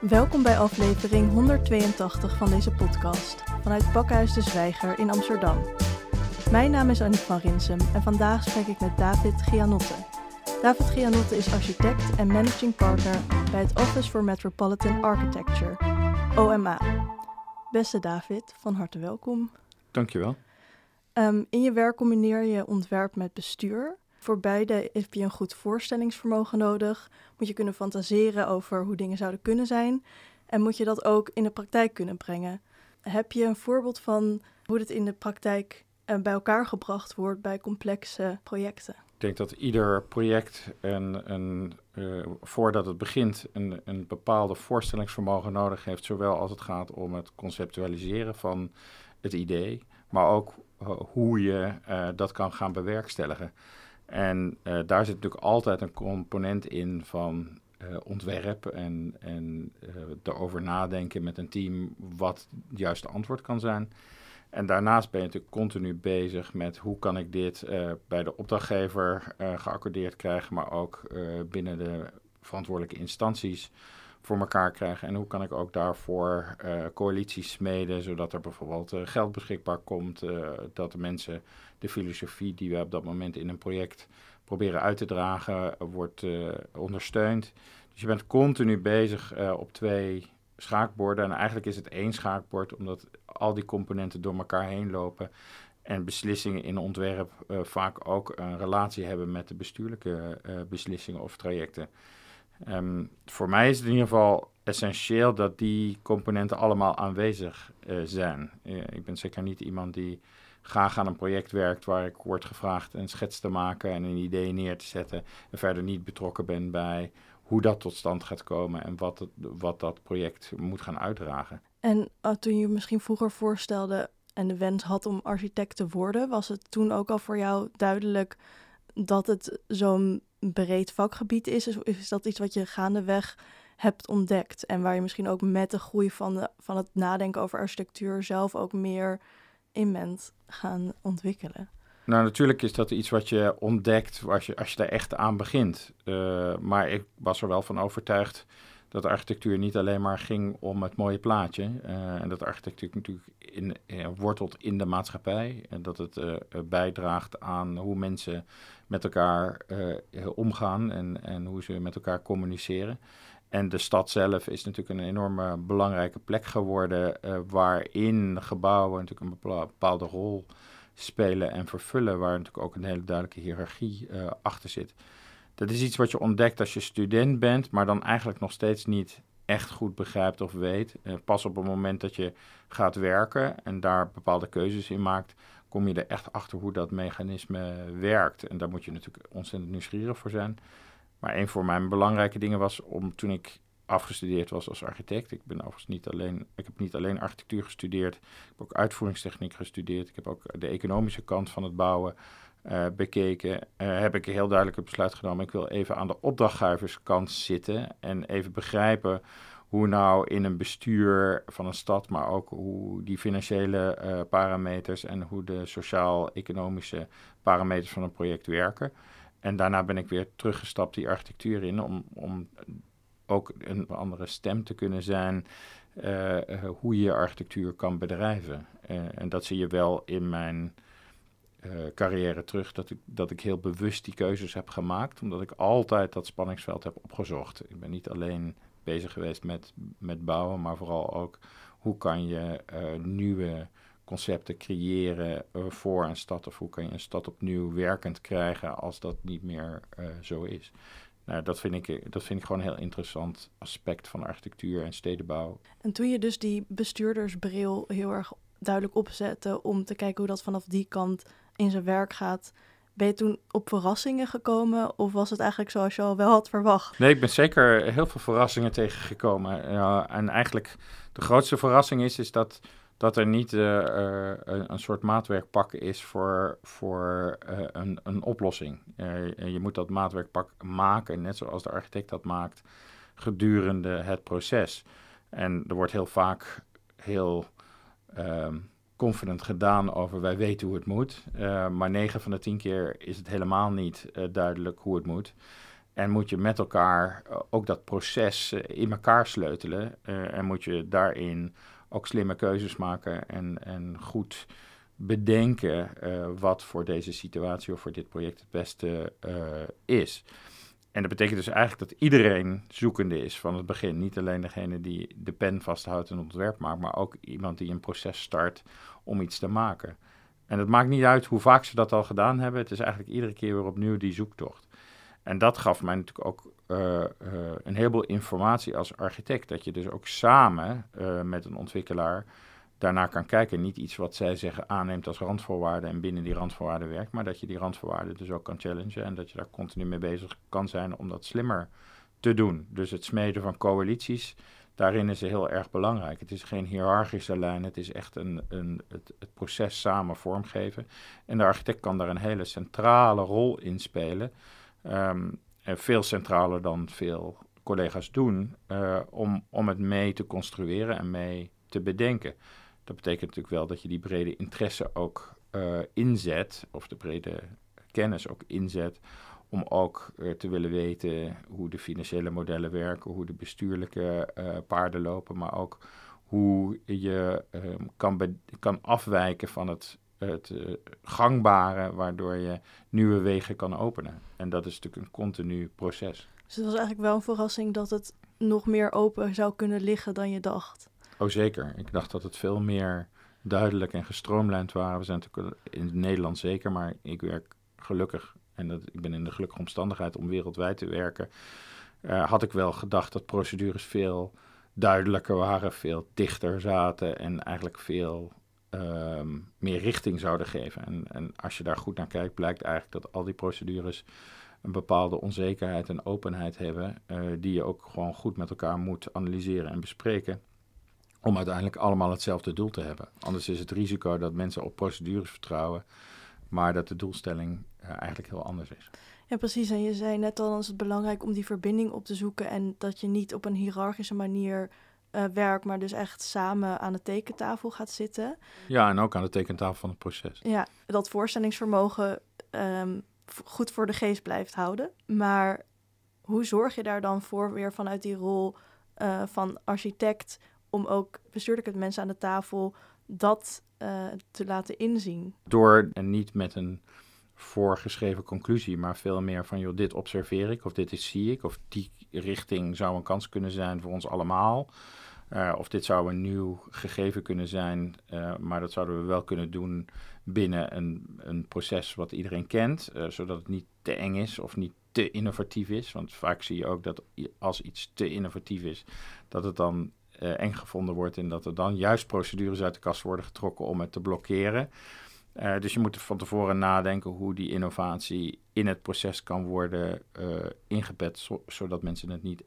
Welkom bij aflevering 182 van deze podcast vanuit Pakhuis de Zwijger in Amsterdam. Mijn naam is Annie van Rinsum en vandaag spreek ik met David Gianotte. David Gianotte is architect en managing partner bij het Office for Metropolitan Architecture, OMA. Beste David, van harte welkom. Dankjewel. Um, in je werk combineer je ontwerp met bestuur. Voor beide heb je een goed voorstellingsvermogen nodig. Moet je kunnen fantaseren over hoe dingen zouden kunnen zijn. En moet je dat ook in de praktijk kunnen brengen. Heb je een voorbeeld van hoe dit in de praktijk uh, bij elkaar gebracht wordt bij complexe projecten? Ik denk dat ieder project, een, een, uh, voordat het begint, een, een bepaalde voorstellingsvermogen nodig heeft. Zowel als het gaat om het conceptualiseren van het idee, maar ook uh, hoe je dat kan gaan bewerkstelligen. En uh, daar zit natuurlijk altijd een component in van uh, ontwerp en, en uh, erover nadenken met een team wat het juiste antwoord kan zijn. En daarnaast ben je natuurlijk continu bezig met hoe kan ik dit bij de opdrachtgever geaccordeerd krijgen, maar ook binnen de verantwoordelijke instanties voor elkaar krijgen. En hoe kan ik ook daarvoor uh, coalities smeden, zodat er bijvoorbeeld uh, geld beschikbaar komt, uh, dat de mensen de filosofie die we op dat moment in een project proberen uit te dragen, wordt ondersteund. Dus je bent continu bezig op twee schaakborden. En eigenlijk is het één schaakbord, omdat al die componenten door elkaar heen lopen. En beslissingen in ontwerp vaak ook een relatie hebben met de bestuurlijke beslissingen of trajecten. Um, voor mij is het in ieder geval essentieel dat die componenten allemaal aanwezig uh, zijn. Uh, ik ben zeker niet iemand die graag aan een project werkt waar ik word gevraagd een schets te maken en een idee neer te zetten en verder niet betrokken ben bij hoe dat tot stand gaat komen en wat, wat dat project moet gaan uitdragen. En uh, toen je misschien vroeger voorstelde en de wens had om architect te worden, was het toen ook al voor jou duidelijk dat het zo'n breed vakgebied is? Is, dat iets wat je gaandeweg hebt ontdekt en waar je misschien ook met de groei van, de, van het nadenken over architectuur zelf ook meer in bent gaan ontwikkelen? Nou, natuurlijk is dat iets wat je ontdekt als je, als je daar echt aan begint. Uh, maar ik was er wel van overtuigd dat architectuur niet alleen maar ging om het mooie plaatje. Uh, en dat architectuur natuurlijk in, uh, wortelt in de maatschappij. En dat het uh, bijdraagt aan hoe mensen met elkaar omgaan en, en hoe ze met elkaar communiceren. En de stad zelf is natuurlijk een enorme belangrijke plek geworden, waarin gebouwen natuurlijk een bepaalde rol spelen en vervullen, waar natuurlijk ook een hele duidelijke hiërarchie achter zit. Dat is iets wat je ontdekt als je student bent, maar dan eigenlijk nog steeds niet echt goed begrijpt of weet. Uh, pas op het moment dat je gaat werken en daar bepaalde keuzes in maakt, kom je er echt achter hoe dat mechanisme werkt. En daar moet je natuurlijk ontzettend nieuwsgierig voor zijn. Maar een van mijn belangrijke dingen was om toen ik afgestudeerd was als architect. Ik ben overigens niet alleen, ik heb niet alleen architectuur gestudeerd, ik heb ook uitvoeringstechniek gestudeerd. Ik heb ook de economische kant van het bouwen uh, bekeken, uh, heb ik heel duidelijk besluit genomen. Ik wil even aan de opdrachtgeverskant zitten en even begrijpen hoe nou in een bestuur van een stad, maar ook hoe die financiële uh, parameters en hoe de sociaal-economische parameters van een project werken. En daarna ben ik weer teruggestapt die architectuur in om, om ook een andere stem te kunnen zijn hoe je architectuur kan bedrijven. en dat zie je wel in mijn carrière terug dat ik, dat ik heel bewust die keuzes heb gemaakt, omdat ik altijd dat spanningsveld heb opgezocht. Ik ben niet alleen bezig geweest met, met bouwen, maar vooral ook hoe kan je uh, nieuwe concepten creëren uh, voor een stad of hoe kan je een stad opnieuw werkend krijgen als dat niet meer zo is. Nou, dat vind, ik, dat vind ik gewoon een heel interessant aspect van architectuur en stedenbouw. En toen je dus die bestuurdersbril heel erg duidelijk opzette om te kijken hoe dat vanaf die kant in zijn werk gaat. Ben je toen op verrassingen gekomen of was het eigenlijk zoals je al wel had verwacht? Nee, ik ben zeker heel veel verrassingen tegengekomen. Ja, en eigenlijk de grootste verrassing is, is dat, dat er niet uh, uh, een soort maatwerkpak is voor, voor uh, een, een oplossing. je moet dat maatwerkpak maken, net zoals de architect dat maakt, gedurende het proces. En er wordt heel vaak heel... Ehm, confident gedaan over wij weten hoe het moet. Uh, maar 9 van de 10 keer is het helemaal niet uh, duidelijk hoe het moet. En moet je met elkaar ook dat proces in elkaar sleutelen. en moet je daarin ook slimme keuzes maken en, en goed bedenken wat voor deze situatie of voor dit project het beste is. En dat betekent dus eigenlijk dat iedereen zoekende is van het begin. Niet alleen degene die de pen vasthoudt en ontwerp maakt, maar ook iemand die een proces start om iets te maken. En het maakt niet uit hoe vaak ze dat al gedaan hebben. Het is eigenlijk iedere keer weer opnieuw die zoektocht. En dat gaf mij natuurlijk ook uh, uh, een heleboel informatie als architect. Dat je dus ook samen uh, met een ontwikkelaar daarnaar kan kijken. Niet iets wat zij zeggen aanneemt als randvoorwaarden en binnen die randvoorwaarden werkt, maar dat je die randvoorwaarden dus ook kan challengen en dat je daar continu mee bezig kan zijn om dat slimmer te doen. Dus het smeden van coalities, daarin is het heel erg belangrijk. Het is geen hiërarchische lijn, het is echt een, een, het, proces samen vormgeven. En de architect kan daar een hele centrale rol in spelen. Um, en veel centraler dan veel collega's doen, uh, om, om het mee te construeren en mee te bedenken. Dat betekent natuurlijk wel dat je die brede interesse ook uh, inzet, of de brede kennis ook inzet, om ook uh, te willen weten hoe de financiële modellen werken, hoe de bestuurlijke uh, paarden lopen, maar ook hoe je um, kan, kan afwijken van het, het gangbare, waardoor je nieuwe wegen kan openen. En dat is natuurlijk een continu proces. Dus het was eigenlijk wel een verrassing dat het nog meer open zou kunnen liggen dan je dacht. Oh zeker. Ik dacht dat het veel meer duidelijk en gestroomlijnd waren. We zijn natuurlijk in Nederland zeker, maar ik werk gelukkig en dat, ik ben in de gelukkige omstandigheid om wereldwijd te werken. Uh, had ik wel gedacht dat procedures veel duidelijker waren, veel dichter zaten en eigenlijk veel um, meer richting zouden geven. En, en als je daar goed naar kijkt, blijkt eigenlijk dat al die procedures een bepaalde onzekerheid en openheid hebben, uh, die je ook gewoon goed met elkaar moet analyseren en bespreken om uiteindelijk allemaal hetzelfde doel te hebben. Anders is het risico dat mensen op procedures vertrouwen, maar dat de doelstelling uh, eigenlijk heel anders is. Ja, precies. En je zei net al, is het belangrijk om die verbinding op te zoeken en dat je niet op een hiërarchische manier uh, werkt, maar dus echt samen aan de tekentafel gaat zitten. Ja, en ook aan de tekentafel van het proces. Ja, dat voorstellingsvermogen um, goed voor de geest blijft houden. Maar hoe zorg je daar dan voor weer vanuit die rol uh, van architect om ook bestuurlijk met mensen aan de tafel dat uh, te laten inzien. Door en niet met een voorgeschreven conclusie, maar veel meer van, joh, dit observeer ik, of dit is, zie ik, of die richting zou een kans kunnen zijn voor ons allemaal. Uh, of dit zou een nieuw gegeven kunnen zijn, uh, maar dat zouden we wel kunnen doen binnen een, een proces wat iedereen kent, zodat het niet te eng is of niet te innovatief is. Want vaak zie je ook dat als iets te innovatief is, dat het dan uh, eng gevonden wordt en dat er dan juist procedures uit de kast worden getrokken om het te blokkeren. Uh, dus je moet van tevoren nadenken hoe die innovatie in het proces kan worden uh, ingebed, zo, zodat mensen het niet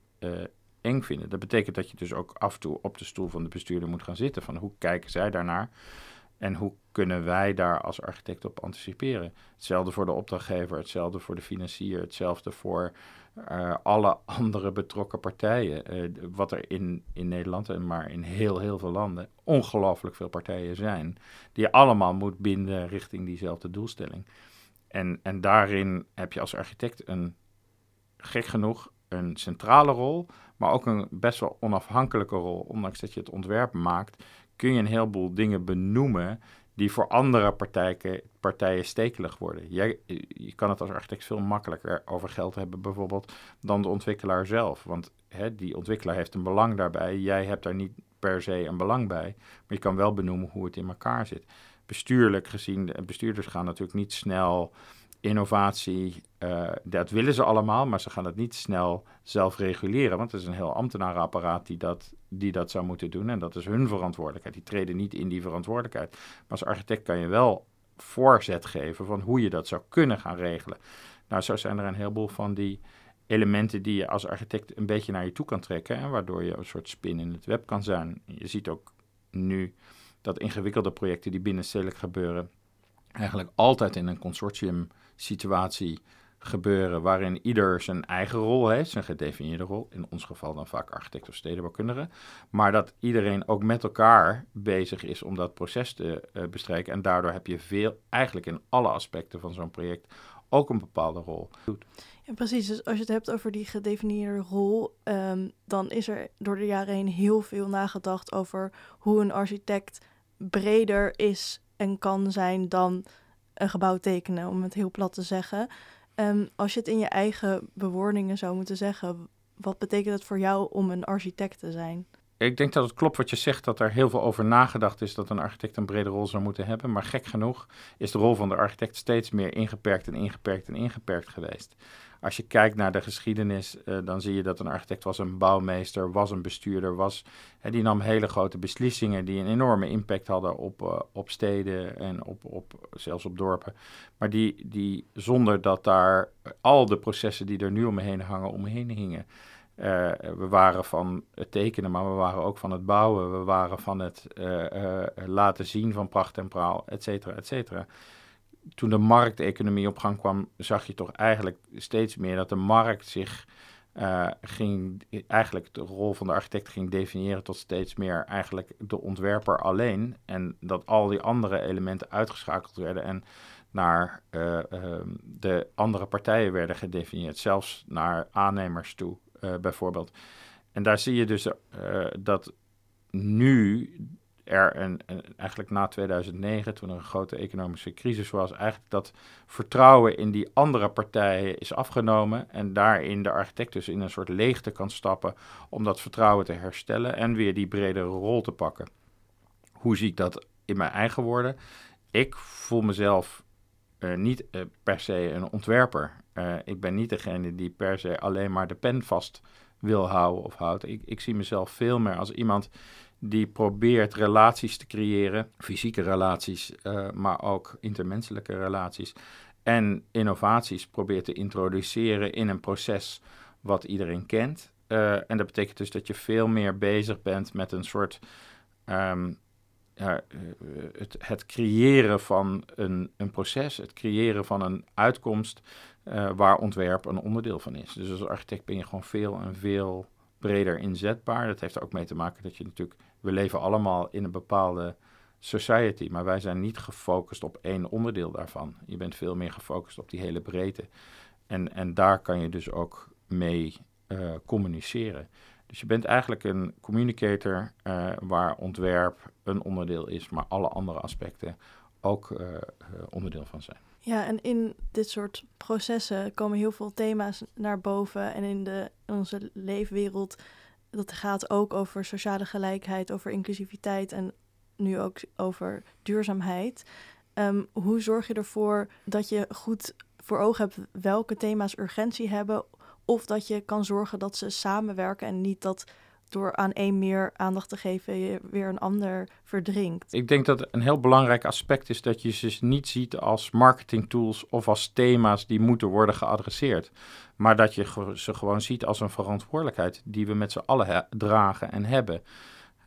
eng vinden. Dat betekent dat je dus ook af en toe op de stoel van de bestuurder moet gaan zitten. Van hoe kijken zij daarnaar? En hoe kunnen wij daar als architect op anticiperen? Hetzelfde voor de opdrachtgever, hetzelfde voor de financier, hetzelfde voor uh, alle andere betrokken partijen. Uh, wat er in, in Nederland en maar in heel, heel veel landen ongelooflijk veel partijen zijn. Die je allemaal moet binden richting diezelfde doelstelling. En, en daarin heb je als architect een, gek genoeg, een centrale rol, maar ook een best wel onafhankelijke rol. Ondanks dat je het ontwerp maakt, kun je een heleboel dingen benoemen die voor andere partijen, partijen stekelig worden. Jij, je kan het als architect veel makkelijker over geld hebben bijvoorbeeld dan de ontwikkelaar zelf. Want hè, die ontwikkelaar heeft een belang daarbij. Jij hebt daar niet per se een belang bij. Maar je kan wel benoemen hoe het in elkaar zit. Bestuurlijk gezien, bestuurders gaan natuurlijk niet snel innovatie, uh, dat willen ze allemaal, maar ze gaan het niet snel zelf reguleren, want het is een heel ambtenarenapparaat die dat, die dat zou moeten doen en dat is hun verantwoordelijkheid. Die treden niet in die verantwoordelijkheid. Maar als architect kan je wel voorzet geven van hoe je dat zou kunnen gaan regelen. Nou, zo zijn er een heleboel van die elementen die je als architect een beetje naar je toe kan trekken en waardoor je een soort spin in het web kan zijn. Je ziet ook nu dat ingewikkelde projecten die binnenstedelijk gebeuren, eigenlijk altijd in een consortium situatie gebeuren waarin ieder zijn eigen rol heeft, zijn gedefinieerde rol, in ons geval dan vaak architect of stedenbouwkundige, maar dat iedereen ook met elkaar bezig is om dat proces te uh, bestrijken en daardoor heb je veel, eigenlijk in alle aspecten van zo'n project ook een bepaalde rol. Ja, precies, dus als je het hebt over die gedefinieerde rol, um, dan is er door de jaren heen heel veel nagedacht over hoe een architect breder is en kan zijn dan een gebouw tekenen, om het heel plat te zeggen. Um, als je het in je eigen bewoordingen zou moeten zeggen, wat betekent het voor jou om een architect te zijn? Ik denk dat het klopt wat je zegt, dat er heel veel over nagedacht is dat een architect een brede rol zou moeten hebben. Maar gek genoeg is de rol van de architect steeds meer ingeperkt en ingeperkt en ingeperkt geweest. Als je kijkt naar de geschiedenis, uh, dan zie je dat een architect was een bouwmeester, was een bestuurder, was, uh, die nam hele grote beslissingen die een enorme impact hadden op, uh, op steden en op, op, zelfs op dorpen. Maar die, die zonder dat daar al de processen die er nu omheen hangen, omheen hingen. Uh, we waren van het tekenen, maar we waren ook van het bouwen. We waren van het uh, uh, laten zien van pracht en praal, et cetera, et cetera. Toen de markteconomie op gang kwam, zag je toch eigenlijk steeds meer dat de markt zich ging, eigenlijk de rol van de architect ging definiëren tot steeds meer eigenlijk de ontwerper alleen. En dat al die andere elementen uitgeschakeld werden en naar de andere partijen werden gedefinieerd, zelfs naar aannemers toe. Uh, bijvoorbeeld. En daar zie je dus uh, dat nu er een, een, eigenlijk na 2009, toen er een grote economische crisis was, eigenlijk dat vertrouwen in die andere partijen is afgenomen en daarin de architect dus in een soort leegte kan stappen om dat vertrouwen te herstellen en weer die bredere rol te pakken. Hoe zie ik dat in mijn eigen woorden? Ik voel mezelf uh, niet uh, per se een ontwerper. Uh, ik ben niet degene die per se alleen maar de pen vast wil houden of houdt. Ik, ik zie mezelf veel meer als iemand die probeert relaties te creëren, fysieke relaties, maar ook intermenselijke relaties. En innovaties probeert te introduceren in een proces wat iedereen kent. en dat betekent dus dat je veel meer bezig bent met een soort um, ja, het, het, creëren van een, een, proces, het creëren van een uitkomst uh, waar ontwerp een onderdeel van is. Dus als architect ben je gewoon veel en veel breder inzetbaar. Dat heeft er ook mee te maken dat je natuurlijk, we leven allemaal in een bepaalde society, maar wij zijn niet gefocust op één onderdeel daarvan. Je bent veel meer gefocust op die hele breedte. En, en daar kan je dus ook mee uh, communiceren. Dus je bent eigenlijk een communicator uh, waar ontwerp een onderdeel is, maar alle andere aspecten ook uh, onderdeel van zijn. Ja, en in dit soort processen komen heel veel thema's naar boven. En in, de, onze leefwereld, dat gaat ook over sociale gelijkheid, over inclusiviteit en nu ook over duurzaamheid. Um, hoe zorg je ervoor dat je goed voor ogen hebt welke thema's urgentie hebben of dat je kan zorgen dat ze samenwerken en niet dat door aan één meer aandacht te geven je weer een ander verdringt. Ik denk dat een heel belangrijk aspect is dat je ze niet ziet als marketingtools of als thema's die moeten worden geadresseerd. Maar dat je ze gewoon ziet als een verantwoordelijkheid die we met z'n allen dragen en hebben.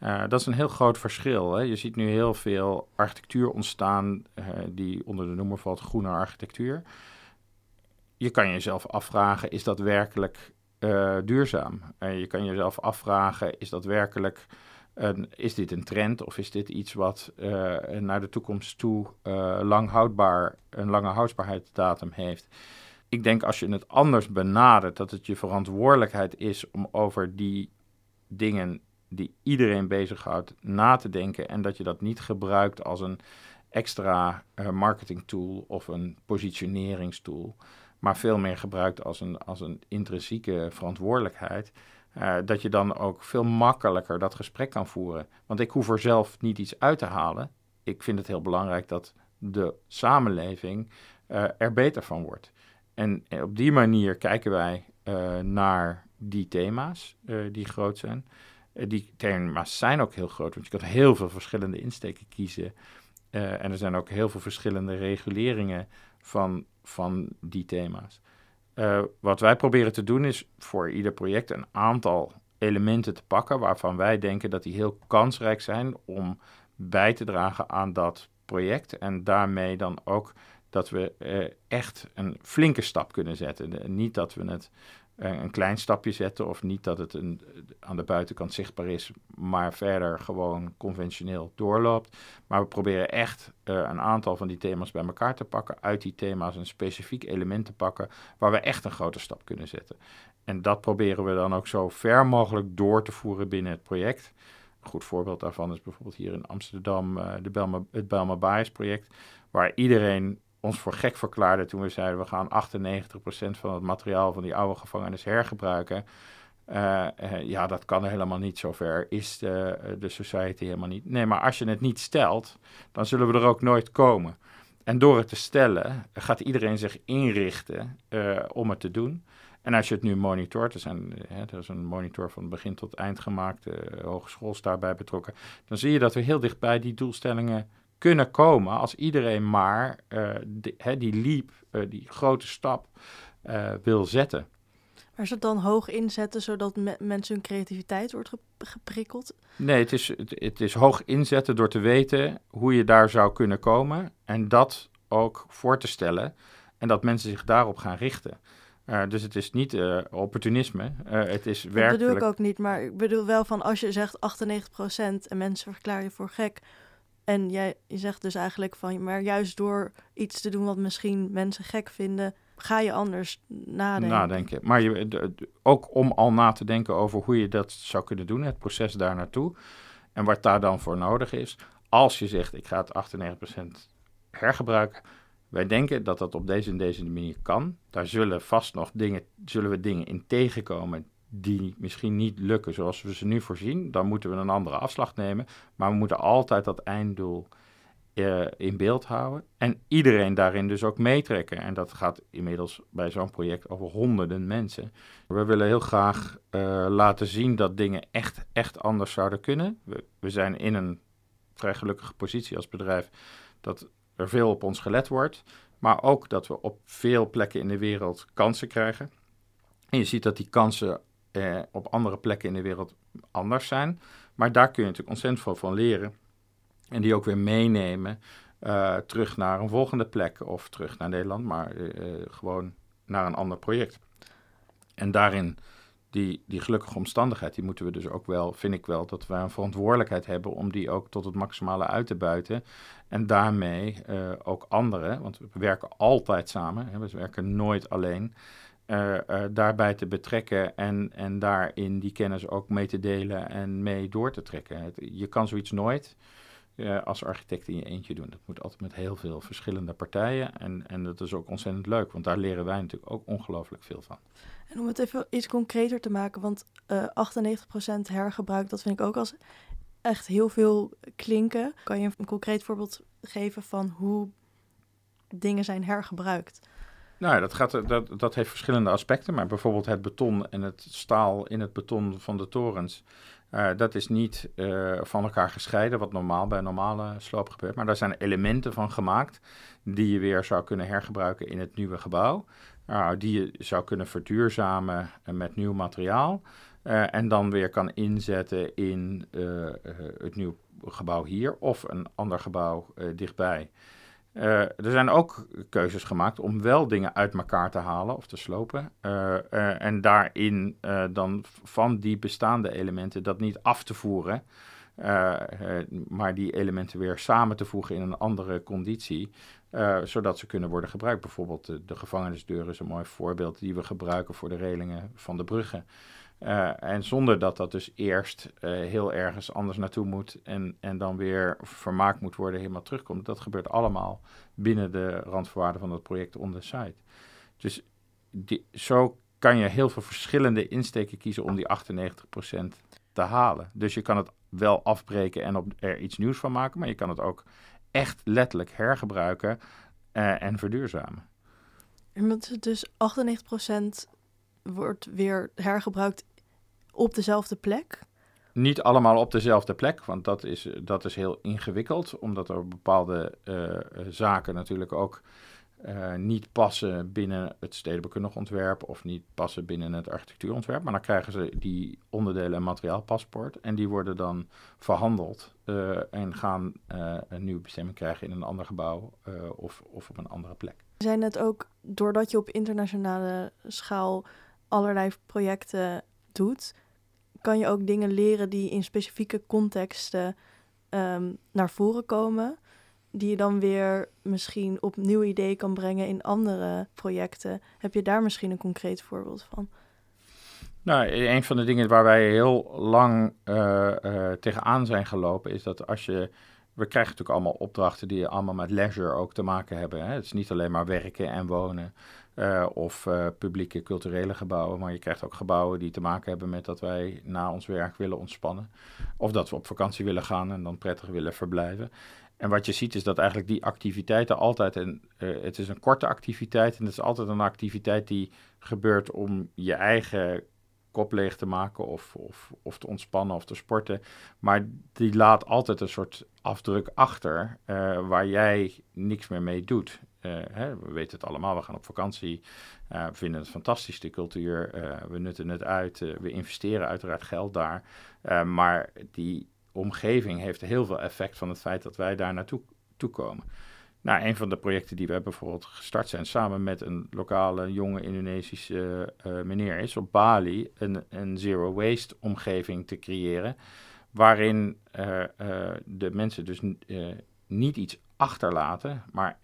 Uh, dat is een heel groot verschil. Hè? Je ziet nu heel veel architectuur ontstaan uh, die onder de noemer valt groene architectuur je kan jezelf afvragen, is dat werkelijk uh, duurzaam? En je kan jezelf afvragen, is dat werkelijk een, is dit een trend of is dit iets wat uh, naar de toekomst toe uh, lang houdbaar, een lange houdbaarheidsdatum heeft? Ik denk als je het anders benadert, dat het je verantwoordelijkheid is om over die dingen die iedereen bezighoudt na te denken en dat je dat niet gebruikt als een extra uh, marketing tool of een positioneringstool maar veel meer gebruikt als een, als een intrinsieke verantwoordelijkheid. Uh, dat je dan ook veel makkelijker dat gesprek kan voeren. Want ik hoef er zelf niet iets uit te halen. Ik vind het heel belangrijk dat de samenleving uh, er beter van wordt. En op die manier kijken wij uh, naar die thema's die groot zijn. die thema's zijn ook heel groot, want je kan heel veel verschillende insteken kiezen. en er zijn ook heel veel verschillende reguleringen van van die thema's. Uh, wat wij proberen te doen is voor ieder project een aantal elementen te pakken waarvan wij denken dat die heel kansrijk zijn om bij te dragen aan dat project. En daarmee dan ook dat we uh, echt een flinke stap kunnen zetten. niet dat we het een klein stapje zetten. Of niet dat het een, aan de buitenkant zichtbaar is, maar verder gewoon conventioneel doorloopt. Maar we proberen echt een aantal van die thema's bij elkaar te pakken. Uit die thema's een specifiek element te pakken waar we echt een grote stap kunnen zetten. En dat proberen we dan ook zo ver mogelijk door te voeren binnen het project. Een goed voorbeeld daarvan is bijvoorbeeld hier in Amsterdam uh, de het Belma Bias project, waar iedereen ons voor gek verklaarde toen we zeiden we gaan 98% van het materiaal van die oude gevangenis hergebruiken. Uh, uh, ja, dat kan helemaal niet. Zover is de, de society helemaal niet. Nee, maar als je het niet stelt, dan zullen we er ook nooit komen. En door het te stellen, gaat iedereen zich inrichten om het te doen. En als je het nu monitort, er, zijn, hè, er is een monitor van begin tot eind gemaakt, de hogeschool is daarbij betrokken, dan zie je dat we heel dichtbij die doelstellingen kunnen komen als iedereen maar uh, die, hè, die leap, uh, die grote stap uh, wil zetten. Maar is het dan hoog inzetten zodat me mensen hun creativiteit wordt geprikkeld? Nee, het is, het, het is hoog inzetten door te weten hoe je daar zou kunnen komen en dat ook voor te stellen en dat mensen zich daarop gaan richten. Uh, dus het is niet uh, opportunisme. Uh, het is werkelijk... Dat bedoel ik ook niet, maar ik bedoel wel van als je zegt 98% en mensen verklaren je voor gek. En jij je zegt dus eigenlijk van, maar juist door iets te doen wat misschien mensen gek vinden, ga je anders nadenken. Nadenken. Maar je, ook om al na te denken over hoe je dat zou kunnen doen, het proces daar naartoe. En wat daar dan voor nodig is. Als je zegt, ik ga het 98% hergebruiken wij denken dat dat op deze en deze manier kan. Daar zullen vast nog dingen, zullen we dingen in tegenkomen die misschien niet lukken zoals we ze nu voorzien. Dan moeten we een andere afslag nemen. Maar we moeten altijd dat einddoel uh, in beeld houden. En iedereen daarin dus ook meetrekken. En dat gaat inmiddels bij zo'n project over honderden mensen. We willen heel graag uh, laten zien dat dingen echt, echt anders zouden kunnen. We zijn in een vrij gelukkige positie als bedrijf dat er veel op ons gelet wordt, maar ook dat we op veel plekken in de wereld kansen krijgen. En je ziet dat die kansen eh, op andere plekken in de wereld anders zijn, maar daar kun je natuurlijk ontzettend veel van leren en die ook weer meenemen uh, terug naar een volgende plek of terug naar Nederland, maar uh, gewoon naar een ander project. En daarin die, die gelukkige omstandigheid, die moeten we dus ook wel, vind ik wel, dat we een verantwoordelijkheid hebben om die ook tot het maximale uit te buiten. En daarmee ook anderen, want we werken altijd samen, hè, we werken nooit alleen, uh, uh, daarbij te betrekken en, en daarin die kennis ook mee te delen en mee door te trekken. Je kan zoiets nooit als architect in je eentje doen. Dat moet altijd met heel veel verschillende partijen en, en dat is ook ontzettend leuk, want daar leren wij natuurlijk ook ongelooflijk veel van. En om het even iets concreter te maken, want uh, 98% hergebruik, dat vind ik ook als echt heel veel klinken. Kan je een concreet voorbeeld geven van hoe dingen zijn hergebruikt? Nou, dat, gaat, dat, dat heeft verschillende aspecten, maar bijvoorbeeld het beton en het staal in het beton van de torens. Uh, dat is niet uh, van elkaar gescheiden, wat normaal bij normale sloop gebeurt. Maar daar zijn elementen van gemaakt die je weer zou kunnen hergebruiken in het nieuwe gebouw. Uh, die je zou kunnen verduurzamen met nieuw materiaal. En dan weer kan inzetten in het nieuwe gebouw hier of een ander gebouw dichtbij. Er zijn ook keuzes gemaakt om wel dingen uit elkaar te halen of te slopen. en daarin dan van die bestaande elementen dat niet af te voeren. maar die elementen weer samen te voegen in een andere conditie. Zodat ze kunnen worden gebruikt. Bijvoorbeeld de, de, gevangenisdeur is een mooi voorbeeld die we gebruiken voor de relingen van de bruggen. Uh, en zonder dat dat dus eerst uh, heel ergens anders naartoe moet en, en dan weer vermaakt moet worden, helemaal terugkomt. Dat gebeurt allemaal binnen de randvoorwaarden van het project on the site. Dus zo kan je heel veel verschillende insteken kiezen om die 98% te halen. Dus je kan het wel afbreken en op, er iets nieuws van maken, maar je kan het ook echt letterlijk hergebruiken uh, en verduurzamen. En dat is dus 98% wordt weer hergebruikt op dezelfde plek? Niet allemaal op dezelfde plek, want dat is, dat is heel ingewikkeld, omdat er bepaalde uh, zaken natuurlijk ook uh, niet passen binnen het stedenbouwkundig ontwerp of niet passen binnen het architectuurontwerp. Maar dan krijgen ze die onderdelen en materiaalpaspoort en die worden dan verhandeld uh, en gaan uh, een nieuwe bestemming krijgen in een ander gebouw of, of op een andere plek. Zijn het ook, doordat je op internationale schaal allerlei projecten doet, kan je ook dingen leren die in specifieke contexten ehm, naar voren komen. Die je dan weer misschien op nieuwe ideeën kan brengen in andere projecten. Heb je daar misschien een concreet voorbeeld van? Nou, een van de dingen waar wij heel lang uh, uh, tegenaan zijn gelopen, is dat als je. We krijgen natuurlijk allemaal opdrachten die allemaal met leisure ook te maken hebben. Hè? Het is niet alleen maar werken en wonen. Uh, of publieke culturele gebouwen, maar je krijgt ook gebouwen die te maken hebben met dat wij na ons werk willen ontspannen. Of dat we op vakantie willen gaan en dan prettig willen verblijven. En wat je ziet is dat eigenlijk die activiteiten altijd, een, het is een korte activiteit en het is altijd een activiteit die gebeurt om je eigen kop leeg te maken of, of, of te ontspannen of te sporten. Maar die laat altijd een soort afdruk achter uh, waar jij niks meer mee doet. Uh, hè, we weten het allemaal, we gaan op vakantie, uh, we vinden het fantastisch, de cultuur, we nutten het uit, we investeren uiteraard geld daar. maar die omgeving heeft heel veel effect van het feit dat wij daar naartoe komen. Nou, een van de projecten die we bijvoorbeeld gestart zijn samen met een lokale jonge Indonesische uh, meneer is op Bali een, een zero waste omgeving te creëren. Waarin uh, uh, de mensen dus niet iets achterlaten, maar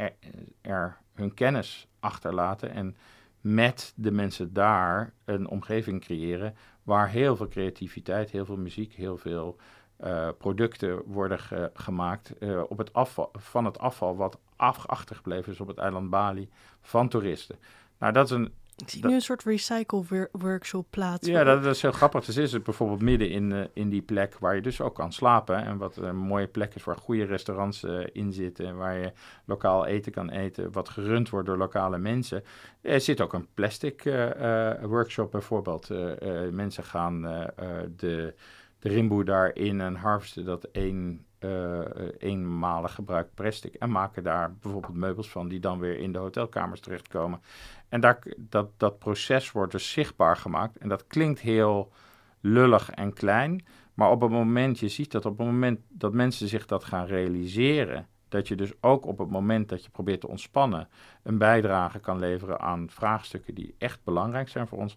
er, hun kennis achterlaten. En met de mensen daar een omgeving creëren waar heel veel creativiteit, heel veel muziek, heel veel producten worden ge gemaakt uh, op het afval, van het afval wat achtergebleven is op het eiland Bali van toeristen. Nou, dat is een. Ik zie nu een soort recycle workshop plaats. Ja, dat, dat, is heel grappig. Het is bijvoorbeeld midden in, uh, in die plek waar je dus ook kan slapen. En wat een mooie plek is waar goede restaurants uh, in zitten. Waar je lokaal eten kan eten. Wat gerund wordt door lokale mensen. Er zit ook een plastic uh, workshop bijvoorbeeld. mensen gaan de de rimboe daarin en harvesten dat één, uh, eenmalig gebruikt plastic en maken daar bijvoorbeeld meubels van die dan weer in de hotelkamers terechtkomen. En daar, dat, dat proces wordt dus zichtbaar gemaakt en dat klinkt heel lullig en klein, maar op het moment, je ziet dat op het moment dat mensen zich dat gaan realiseren, dat je dus ook op het moment dat je probeert te ontspannen een bijdrage kan leveren aan vraagstukken die echt belangrijk zijn voor ons,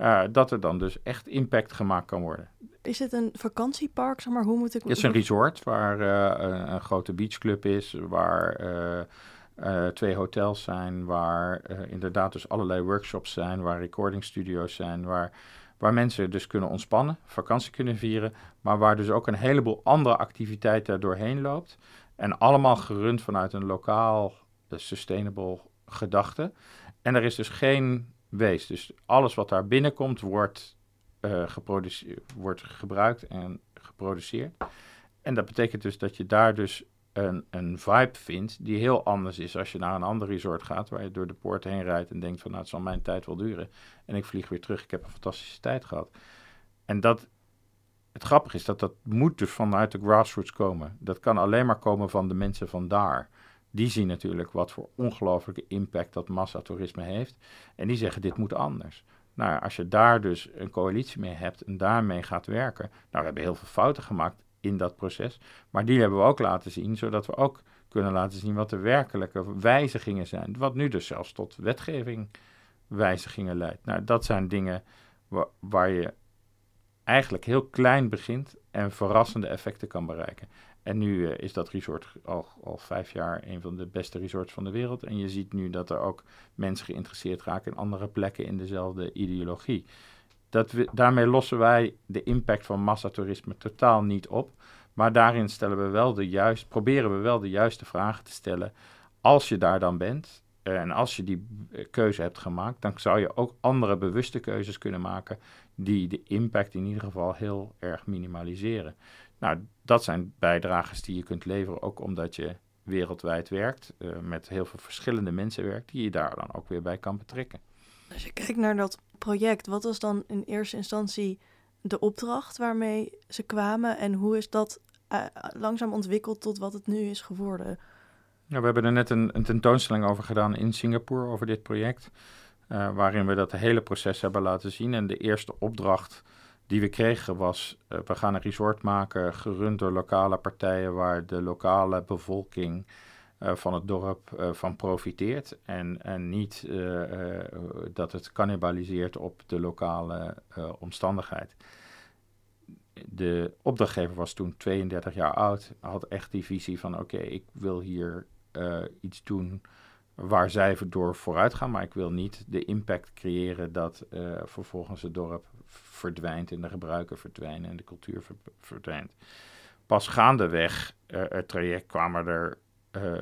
uh, dat er dan dus echt impact gemaakt kan worden. Is het een vakantiepark, zeg maar? Hoe moet ik... Het is een resort waar uh, een, een, grote beachclub is, waar uh, twee hotels zijn, waar inderdaad dus allerlei workshops zijn, waar recording studio's zijn, waar, waar mensen dus kunnen ontspannen, vakantie kunnen vieren, maar waar dus ook een heleboel andere activiteiten doorheen loopt. En allemaal gerund vanuit een lokaal sustainable gedachte. En er is dus geen wees. Dus alles wat daar binnenkomt wordt, uh, wordt gebruikt en geproduceerd. En dat betekent dus dat je daar dus een, een vibe vindt die heel anders is als je naar een ander resort gaat, waar je door de poort heen rijdt en denkt van nou het zal mijn tijd wel duren. En ik vlieg weer terug, ik heb een fantastische tijd gehad. En dat, het grappige is dat dat moet dus vanuit de grassroots komen. Dat kan alleen maar komen van de mensen van daar die zien natuurlijk wat voor ongelofelijke impact dat massatoerisme heeft. En die zeggen, dit moet anders. Nou, als je daar dus een coalitie mee hebt en daarmee gaat werken. Nou, we hebben heel veel fouten gemaakt in dat proces. Maar die hebben we ook laten zien, zodat we ook kunnen laten zien wat de werkelijke wijzigingen zijn. Wat nu dus zelfs tot wetgeving wijzigingen leidt. Nou, dat zijn dingen waar je eigenlijk heel klein begint en verrassende effecten kan bereiken. En nu uh, is dat resort al, al vijf jaar een van de beste resorts van de wereld. En je ziet nu dat er ook mensen geïnteresseerd raken in andere plekken in dezelfde ideologie. Dat we, daarmee lossen wij de impact van massatoerisme totaal niet op. Maar daarin stellen we wel de juist, proberen we wel de juiste vragen te stellen. Als je daar dan bent en als je die eh, keuze hebt gemaakt, dan zou je ook andere bewuste keuzes kunnen maken die de impact in ieder geval heel erg minimaliseren. Nou, dat zijn bijdrages die je kunt leveren, ook omdat je wereldwijd werkt, uh, met heel veel verschillende mensen werkt, die je daar dan ook weer bij kan betrekken. Als je kijkt naar dat project, wat was dan in eerste instantie de opdracht waarmee ze kwamen en hoe is dat uh, langzaam ontwikkeld tot wat het nu is geworden? Ja, we hebben er net een, een tentoonstelling over gedaan in Singapore over dit project, uh, waarin we dat hele proces hebben laten zien. En de eerste opdracht die we kregen was, uh, we gaan een resort maken gerund door lokale partijen waar de lokale bevolking van het dorp van profiteert. En, en niet dat het cannibaliseert op de lokale omstandigheid de opdrachtgever was toen 32 jaar oud, had echt die visie van oké, ik wil hier iets doen waar zij door vooruit gaan, maar ik wil niet de impact creëren dat vervolgens het dorp verdwijnt en de gebruiken verdwijnen en de cultuur verdwijnt. Pas gaandeweg uh, het traject kwamen er uh,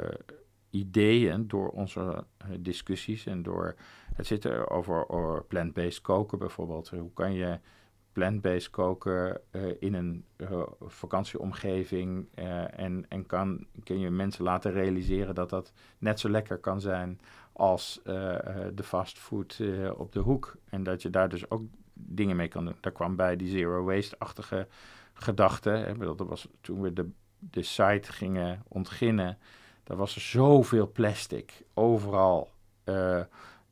ideeën door onze discussies en door het zitten over, over plant-based koken bijvoorbeeld. Hoe kan je plant-based koken in een vakantieomgeving. En en kan, kun je mensen laten realiseren dat dat net zo lekker kan zijn als de fastfood op de hoek. En dat je daar dus ook dingen mee kan doen. Daar kwam bij die zero waste-achtige gedachte. Dat was toen we de, de site gingen ontginnen. Daar was er zoveel plastic overal.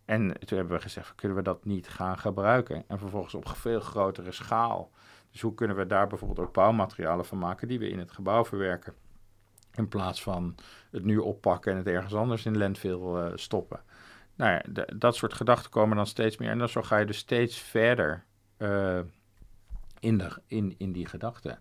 En toen hebben we gezegd, kunnen we dat niet gaan gebruiken? En vervolgens op veel grotere schaal. Dus hoe kunnen we daar bijvoorbeeld ook bouwmaterialen van maken die we in het gebouw verwerken? In plaats van het nu oppakken en het ergens anders in landfill uh, stoppen. Nou ja, dat soort gedachten komen dan steeds meer. En dan zo ga je dus steeds verder uh, in, de, in, in die gedachten.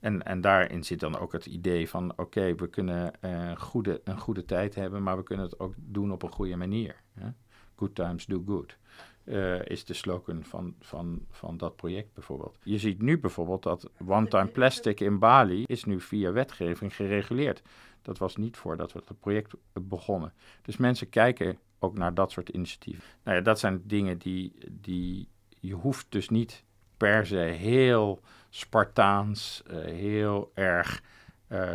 En, en daarin zit dan ook het idee van: oké, we kunnen uh, goede, een goede tijd hebben, maar we kunnen het ook doen op een goede manier. Hè? Good times do good. Uh, is de slogan van, van, van dat project bijvoorbeeld. Je ziet nu bijvoorbeeld dat one-time plastic in Bali is nu via wetgeving gereguleerd. Dat was niet voordat we het project begonnen. Dus mensen kijken ook naar dat soort initiatieven. Nou ja, dat zijn dingen die, die je hoeft dus niet per se heel Spartaans, uh, heel erg uh,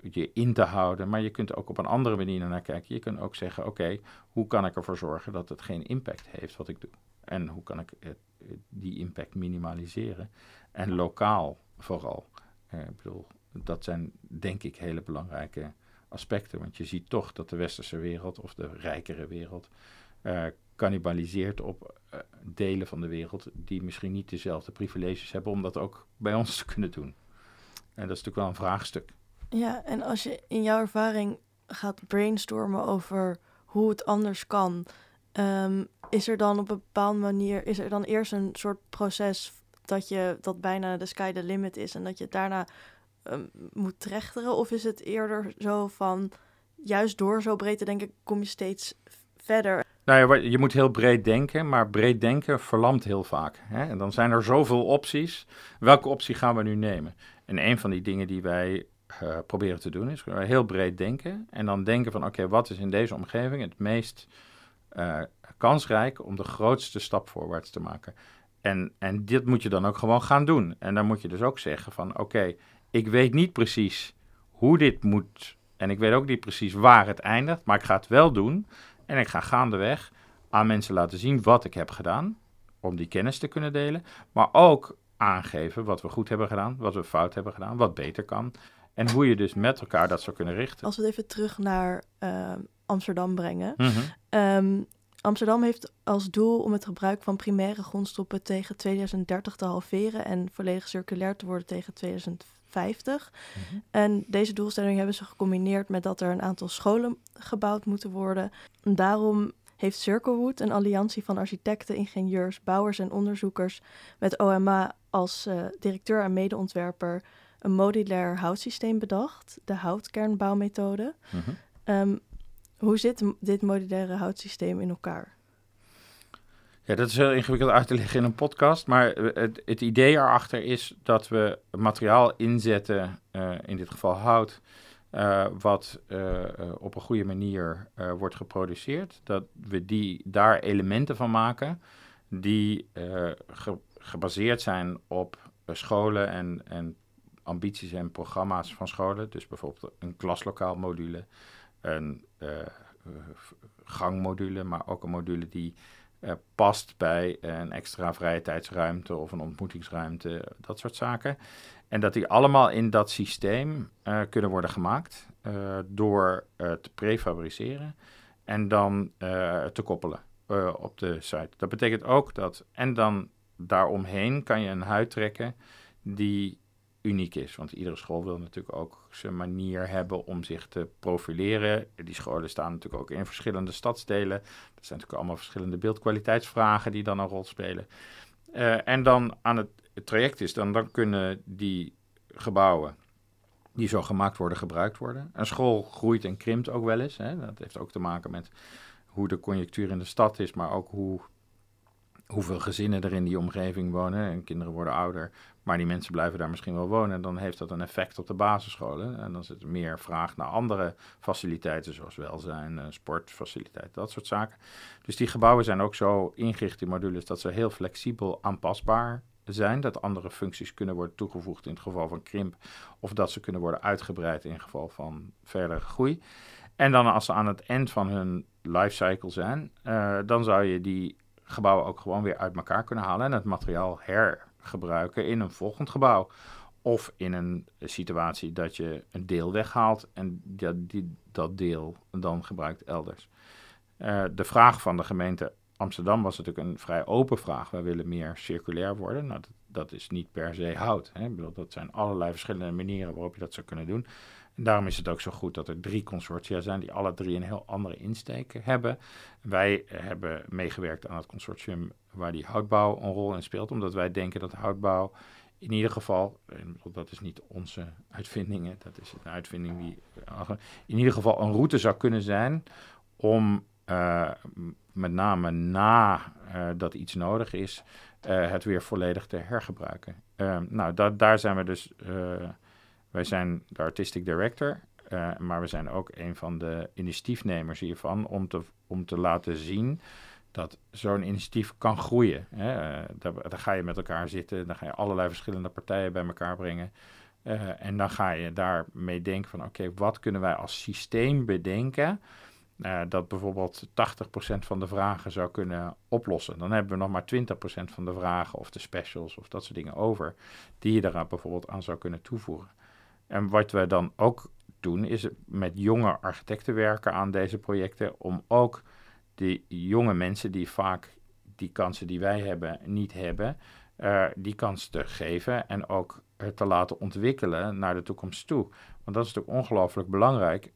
je in te houden. Maar je kunt ook op een andere manier naar kijken. Je kunt ook zeggen: oké, hoe kan ik ervoor zorgen dat het geen impact heeft wat ik doe? En hoe kan ik die impact minimaliseren? En lokaal vooral. Ik bedoel, dat zijn denk ik hele belangrijke aspecten. Want je ziet toch dat de westerse wereld of de rijkere wereld uh, cannibaliseert op uh, delen van de wereld die misschien niet dezelfde privileges hebben om dat ook bij ons te kunnen doen. En dat is natuurlijk wel een vraagstuk. Ja, en als je in jouw ervaring gaat brainstormen over hoe het anders kan, um, is er dan op een bepaalde manier, is er dan eerst een soort proces dat je dat bijna de sky the limit is en dat je daarna um, moet trechteren? Of is het eerder zo van, juist door zo breed te denken, kom je steeds verder? Nou ja, je moet heel breed denken, maar breed denken verlamt heel vaak. Hè? En dan zijn er zoveel opties. Welke optie gaan we nu nemen? En een van die dingen die wij uh, proberen te doen is heel breed denken. En dan denken van oké, wat is in deze omgeving het meest uh, kansrijk om de grootste stap voorwaarts te maken. En, en dit moet je dan ook gewoon gaan doen. En dan moet je dus ook zeggen van oké, ik weet niet precies hoe dit moet. En ik weet ook niet precies waar het eindigt, maar ik ga het wel doen. En ik ga gaandeweg aan mensen laten zien wat ik heb gedaan, om die kennis te kunnen delen. Maar ook aangeven wat we goed hebben gedaan, wat we fout hebben gedaan, wat beter kan. En hoe je dus met elkaar dat zou kunnen richten. Als we het even terug naar uh, Amsterdam brengen. Mm -hmm. Amsterdam heeft als doel om het gebruik van primaire grondstoffen tegen 2030 te halveren en volledig circulair te worden tegen 2050. Mm -hmm. En deze doelstelling hebben ze gecombineerd met dat er een aantal scholen gebouwd moeten worden. En daarom heeft Circlewood, een alliantie van architecten, ingenieurs, bouwers en onderzoekers, met OMA als uh, directeur en medeontwerper een modulair houtsysteem bedacht, de houtkernbouwmethode. Mm -hmm. um, hoe zit dit modulaire houtsysteem in elkaar? Ja, dat is heel ingewikkeld uit te leggen in een podcast. Maar het, het idee erachter is dat we materiaal inzetten, uh, in dit geval hout, uh, wat op een goede manier wordt geproduceerd. Dat we die, daar elementen van maken die ge, gebaseerd zijn op scholen en, en ambities en programma's van scholen. Dus bijvoorbeeld een klaslokaalmodule, een gangmodule, maar ook een module die uh, past bij een extra vrije tijdsruimte of een ontmoetingsruimte, dat soort zaken. En dat die allemaal in dat systeem uh, kunnen worden gemaakt uh, door te prefabriceren en dan te koppelen op de site. Dat betekent ook dat, en dan daaromheen kan je een huid trekken die uniek is. Want iedere school wil natuurlijk ook zijn manier hebben om zich te profileren. Die scholen staan natuurlijk ook in verschillende stadsdelen. Er zijn natuurlijk allemaal verschillende beeldkwaliteitsvragen die dan een rol spelen. Uh, en dan aan het, traject is, dan, dan kunnen die gebouwen die zo gemaakt worden, gebruikt worden. Een school groeit en krimpt ook wel eens. Hè. Dat heeft ook te maken met hoe de conjunctuur in de stad is, maar ook hoe, hoeveel gezinnen er in die omgeving wonen. En kinderen worden ouder, maar die mensen blijven daar misschien wel wonen. En dan heeft dat een effect op de basisscholen. En dan zit er meer vraag naar andere faciliteiten, zoals welzijn, eh, sportfaciliteiten, dat soort zaken. Dus die gebouwen zijn ook zo ingericht in modules dat ze heel flexibel aanpasbaar zijn. Dat andere functies kunnen worden toegevoegd in het geval van krimp. Of dat ze kunnen worden uitgebreid in geval van verdere groei. En dan als ze aan het eind van hun lifecycle zijn, uh, dan zou je die gebouwen ook gewoon weer uit elkaar kunnen halen en het materiaal hergebruiken in een volgend gebouw. Of in een situatie dat je een deel weghaalt en dat, die, dat deel dan gebruikt elders. Uh, de vraag van de gemeente Amsterdam was natuurlijk een vrij open vraag. Wij willen meer circulair worden. Nou, dat, dat is niet per se hout. Hè. Ik bedoel, dat zijn allerlei verschillende manieren waarop je dat zou kunnen doen. En daarom is het ook zo goed dat er drie consortia zijn die alle drie een heel andere insteek hebben. Wij hebben meegewerkt aan het consortium waar die houtbouw een rol in speelt, omdat wij denken dat houtbouw in ieder geval, dat is niet onze uitvinding, dat is een uitvinding die in ieder geval een route zou kunnen zijn om uh, met name na uh, dat iets nodig is, uh, het weer volledig te hergebruiken. nou, da daar zijn we dus wij zijn de artistic director, maar we zijn ook een van de initiatiefnemers hiervan om te, om te laten zien dat zo'n initiatief kan groeien. Hè. Uh, daar, ga je met elkaar zitten, dan ga je allerlei verschillende partijen bij elkaar brengen. Uh, en dan ga je daarmee denken van oké, wat kunnen wij als systeem bedenken dat bijvoorbeeld 80% van de vragen zou kunnen oplossen. Dan hebben we nog maar 20% van de vragen of de specials of dat soort dingen over, die je daar bijvoorbeeld aan zou kunnen toevoegen. En wat we dan ook doen, is met jonge architecten werken aan deze projecten. Om ook die jonge mensen die vaak die kansen die wij hebben niet hebben, uh, die kans te geven en ook te laten ontwikkelen naar de toekomst toe. Want dat is natuurlijk ongelooflijk belangrijk.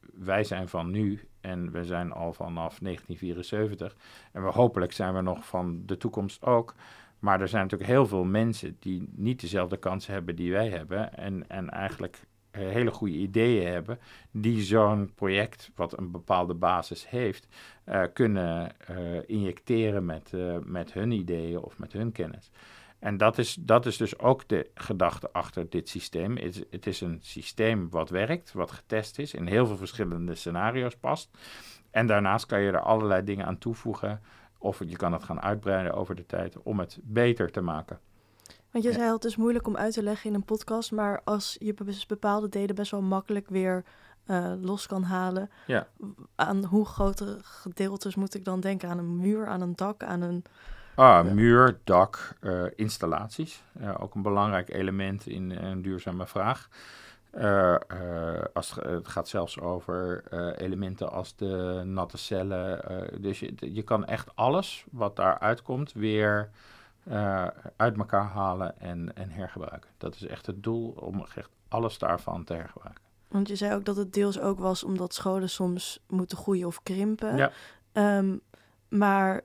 Wij zijn van nu en we zijn al vanaf 1974 en we hopelijk zijn we nog van de toekomst ook. Maar er zijn natuurlijk heel veel mensen die niet dezelfde kansen hebben die wij hebben. En, en eigenlijk eh, hele goede ideeën hebben, die zo'n project, wat een bepaalde basis heeft, uh, kunnen uh, injecteren met, met hun ideeën of met hun kennis. En dat is, dat is dus ook de gedachte achter dit systeem. Het, het is een systeem wat werkt, wat getest is, in heel veel verschillende scenario's past. En daarnaast kan je er allerlei dingen aan toevoegen of je kan het gaan uitbreiden over de tijd om het beter te maken. Want je zei het is moeilijk om uit te leggen in een podcast, maar als je bepaalde delen best wel makkelijk weer uh, los kan halen. Ja. Aan hoe grote gedeeltes moet ik dan denken? Aan een muur, aan een dak, aan een. Ah, muur, dak, uh, installaties. Uh, ook een belangrijk element in een duurzame vraag. Uh, als het, gaat zelfs over elementen als de natte cellen. dus je, je kan echt alles wat daaruit komt weer uit elkaar halen en, en hergebruiken. Dat is echt het doel om echt alles daarvan te hergebruiken. Want je zei ook dat het deels ook was omdat scholen soms moeten groeien of krimpen. Ja. Um, maar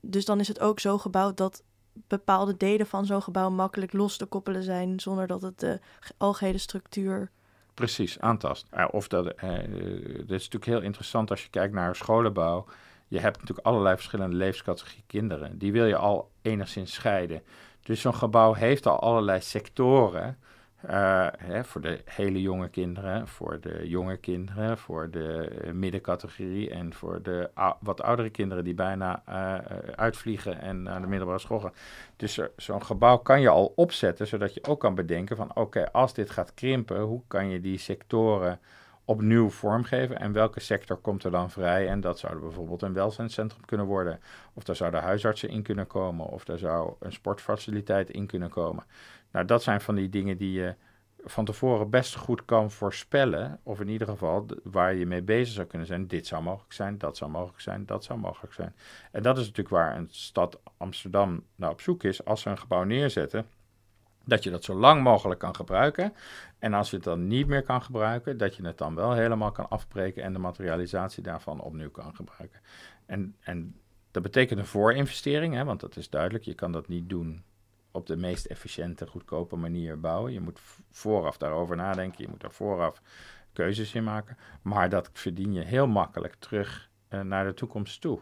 dus dan is het ook zo gebouwd dat bepaalde delen van zo'n gebouw makkelijk los te koppelen zijn zonder dat het de algehele structuur. Precies, aantast. of dat, eh, dat is natuurlijk heel interessant als je kijkt naar scholenbouw. Je hebt natuurlijk allerlei verschillende levenscategorieën kinderen. Die wil je al enigszins scheiden. Dus zo'n gebouw heeft al allerlei sectoren uh, hè, voor de hele jonge kinderen, voor de jonge kinderen, voor de middencategorie en voor de wat oudere kinderen die bijna uh, uitvliegen en naar de middelbare school gaan. Dus zo'n gebouw kan je al opzetten, zodat je ook kan bedenken van oké, als dit gaat krimpen, hoe kan je die sectoren opnieuw vormgeven en welke sector komt er dan vrij? En dat zou bijvoorbeeld een welzijnscentrum kunnen worden, of daar zouden huisartsen in kunnen komen, of daar zou een sportfaciliteit in kunnen komen. Nou, dat zijn van die dingen die je van tevoren best goed kan voorspellen, of in ieder geval waar je mee bezig zou kunnen zijn. Dit zou mogelijk zijn, dat zou mogelijk zijn, dat zou mogelijk zijn. En dat is natuurlijk waar een stad Amsterdam naar op zoek is. Als ze een gebouw neerzetten, dat je dat zo lang mogelijk kan gebruiken. En als je het dan niet meer kan gebruiken, dat je het dan wel helemaal kan afbreken en de materialisatie daarvan opnieuw kan gebruiken. En, en dat betekent een voorinvestering, hè, want dat is duidelijk. Je kan dat niet doen op de meest efficiënte, goedkope manier bouwen. Je moet vooraf daarover nadenken, je moet er vooraf keuzes in maken. Maar dat verdien je heel makkelijk terug uh, naar de toekomst toe.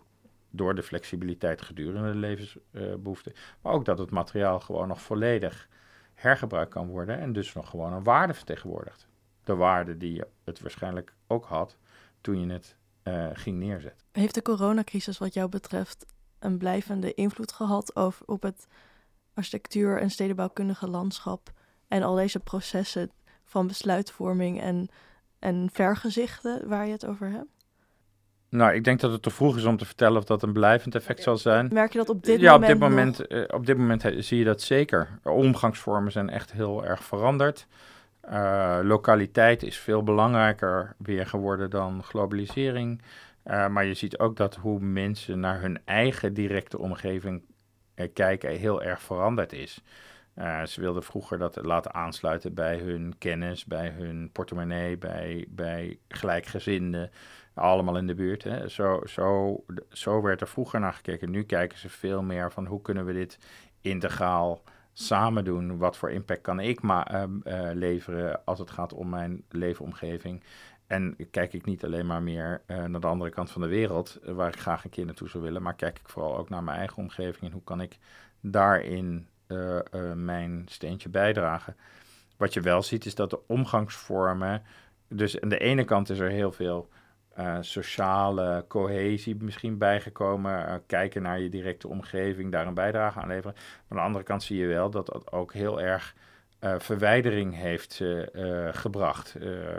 Door de flexibiliteit gedurende de levensbehoeften. Maar ook dat het materiaal gewoon nog volledig hergebruikt kan worden en dus nog gewoon een waarde vertegenwoordigt. De waarde die je het waarschijnlijk ook had toen je het uh, ging neerzetten. Heeft de coronacrisis wat jou betreft een blijvende invloed gehad over, op het architectuur- en stedenbouwkundige landschap en al deze processen van besluitvorming en, en vergezichten waar je het over hebt? Nou, ik denk dat het te vroeg is om te vertellen of dat een blijvend effect zal zijn. Merk je dat op dit ja, moment? op dit moment, uh, op dit moment zie je dat zeker. Omgangsvormen zijn echt heel erg veranderd. Uh, lokaliteit is veel belangrijker weer geworden dan globalisering. Uh, maar je ziet ook dat hoe mensen naar hun eigen directe omgeving kijken heel erg veranderd is. ze wilden vroeger dat laten aansluiten bij hun kennis, bij hun portemonnee, bij, bij gelijkgezinden allemaal in de buurt. Hè. Zo, zo, zo werd er vroeger naar gekeken. Nu kijken ze veel meer van hoe kunnen we dit integraal samen doen. Wat voor impact kan ik maar uh, uh, leveren als het gaat om mijn leefomgeving. En kijk ik niet alleen maar meer uh, naar de andere kant van de wereld, waar ik graag een keer naartoe zou willen, maar kijk ik vooral ook naar mijn eigen omgeving en hoe kan ik daarin mijn steentje bijdragen. Wat je wel ziet is dat de omgangsvormen, dus aan de ene kant is er heel veel uh, sociale cohesie misschien bijgekomen. Uh, kijken naar je directe omgeving, daar een bijdrage aan leveren. Maar aan de andere kant zie je wel dat dat ook heel erg uh, verwijdering heeft gebracht.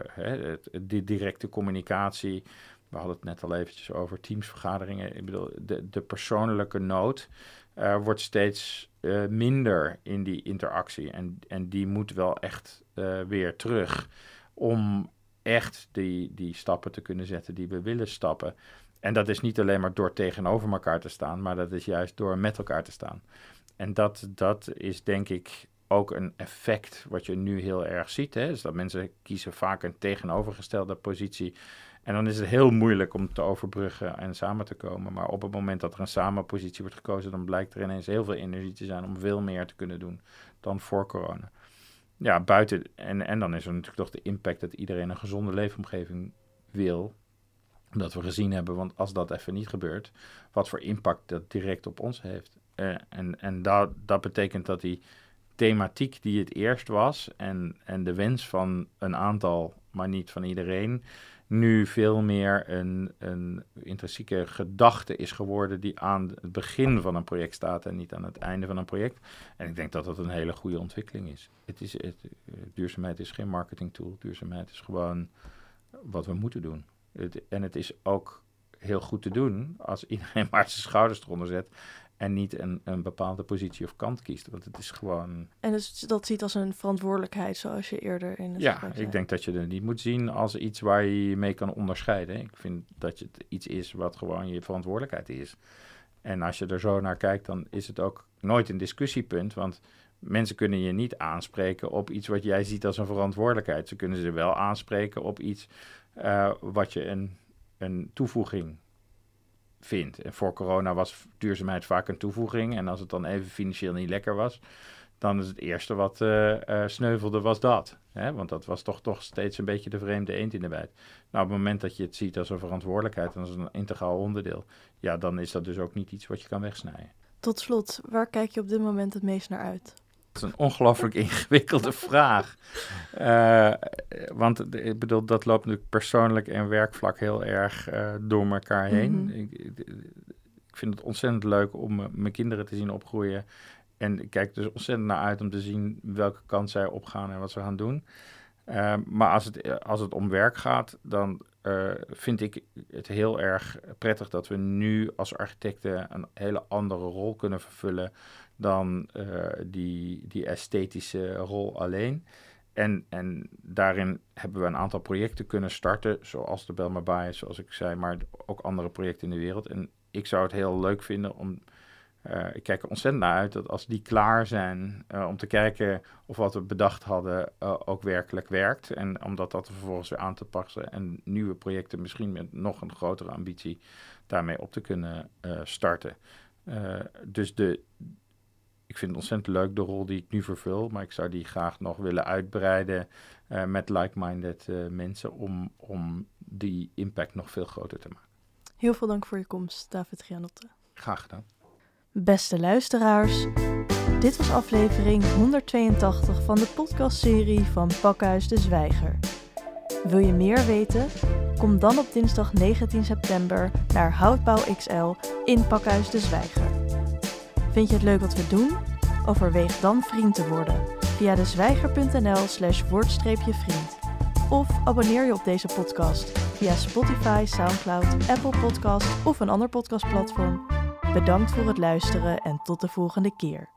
Hè, die directe communicatie. We hadden het net al eventjes over teamsvergaderingen. Ik bedoel, de, de persoonlijke nood wordt steeds minder in die interactie. En, en die moet wel echt weer terug om echt die, die stappen te kunnen zetten die we willen stappen. En dat is niet alleen maar door tegenover elkaar te staan, maar dat is juist door met elkaar te staan. En dat, dat is denk ik ook een effect wat je nu heel erg ziet. Hè? Dus dat mensen kiezen vaak een tegenovergestelde positie. En dan is het heel moeilijk om te overbruggen en samen te komen. Maar op het moment dat er een samenpositie wordt gekozen, dan blijkt er ineens heel veel energie te zijn om veel meer te kunnen doen dan voor corona ja, buiten. En, en dan is er natuurlijk toch de impact dat iedereen een gezonde leefomgeving wil. Dat we gezien hebben, want als dat even niet gebeurt, wat voor impact dat direct op ons heeft. Uh, en en dat, dat betekent dat die thematiek die het eerst was en, en de wens van een aantal, maar niet van iedereen, nu veel meer een, een intrinsieke gedachte is geworden die aan het begin van een project staat en niet aan het einde van een project. En ik denk dat dat een hele goede ontwikkeling is. Het is het, duurzaamheid is geen marketing tool. Duurzaamheid is gewoon wat we moeten doen. En het is ook heel goed te doen als iedereen maar zijn schouders eronder zet en niet een, een bepaalde positie of kant kiest. Want het is gewoon. En dus dat ziet als een verantwoordelijkheid, zoals je eerder in de. Ja, ik denk dat je het niet moet zien als iets waar je je mee kan onderscheiden. Ik vind dat het iets is wat gewoon je verantwoordelijkheid is. En als je er zo naar kijkt, dan is het ook nooit een discussiepunt. Want mensen kunnen je niet aanspreken op iets wat jij ziet als een verantwoordelijkheid. Ze kunnen ze wel aanspreken op iets uh, wat je een, een toevoeging vindt. En voor corona was duurzaamheid vaak een toevoeging. En als het dan even financieel niet lekker was, dan is het eerste wat uh, uh, sneuvelde was dat. Hè? Want dat was toch, toch steeds een beetje de vreemde eend in de bijt. Nou, op het moment dat je het ziet als een verantwoordelijkheid en als een integraal onderdeel, ja, dan is dat dus ook niet iets wat je kan wegsnijden. Tot slot, waar kijk je op dit moment het meest naar uit? Dat is een ongelooflijk ingewikkelde vraag. Uh, want ik bedoel, dat loopt natuurlijk persoonlijk en werkvlak heel erg uh, door elkaar heen. Mm -hmm. ik, ik, vind het ontzettend leuk om mijn kinderen te zien opgroeien. En ik kijk dus ontzettend naar uit om te zien welke kant zij opgaan en wat ze gaan doen. Uh, maar als het, als het om werk gaat, dan vind ik het heel erg prettig dat we nu als architecten een hele andere rol kunnen vervullen dan uh, die, die esthetische rol alleen. En, en daarin hebben we een aantal projecten kunnen starten, zoals de Belmar Baai, zoals ik zei, maar ook andere projecten in de wereld. En ik zou het heel leuk vinden om ik kijk er ontzettend naar uit dat als die klaar zijn, om te kijken of wat we bedacht hadden ook werkelijk werkt. En om dat, dat vervolgens weer aan te passen en nieuwe projecten misschien met nog een grotere ambitie daarmee op te kunnen starten. dus de, ik vind het ontzettend leuk de rol die ik nu vervul, maar ik zou die graag nog willen uitbreiden uh, met like-minded uh, mensen om, om die impact nog veel groter te maken. Heel veel dank voor je komst, David Gianotte. Graag gedaan. Beste luisteraars, dit was aflevering 182 van de podcastserie van Pakhuis de Zwijger. Wil je meer weten? Kom dan op dinsdag 19 september naar Houtbouw XL in Pakhuis de Zwijger. Vind je het leuk wat we doen? Overweeg dan vriend te worden via dezwijger.nl slash woord-vriend. Of abonneer je op deze podcast via Spotify, Soundcloud, Apple Podcast of een ander podcastplatform. Bedankt voor het luisteren en tot de volgende keer.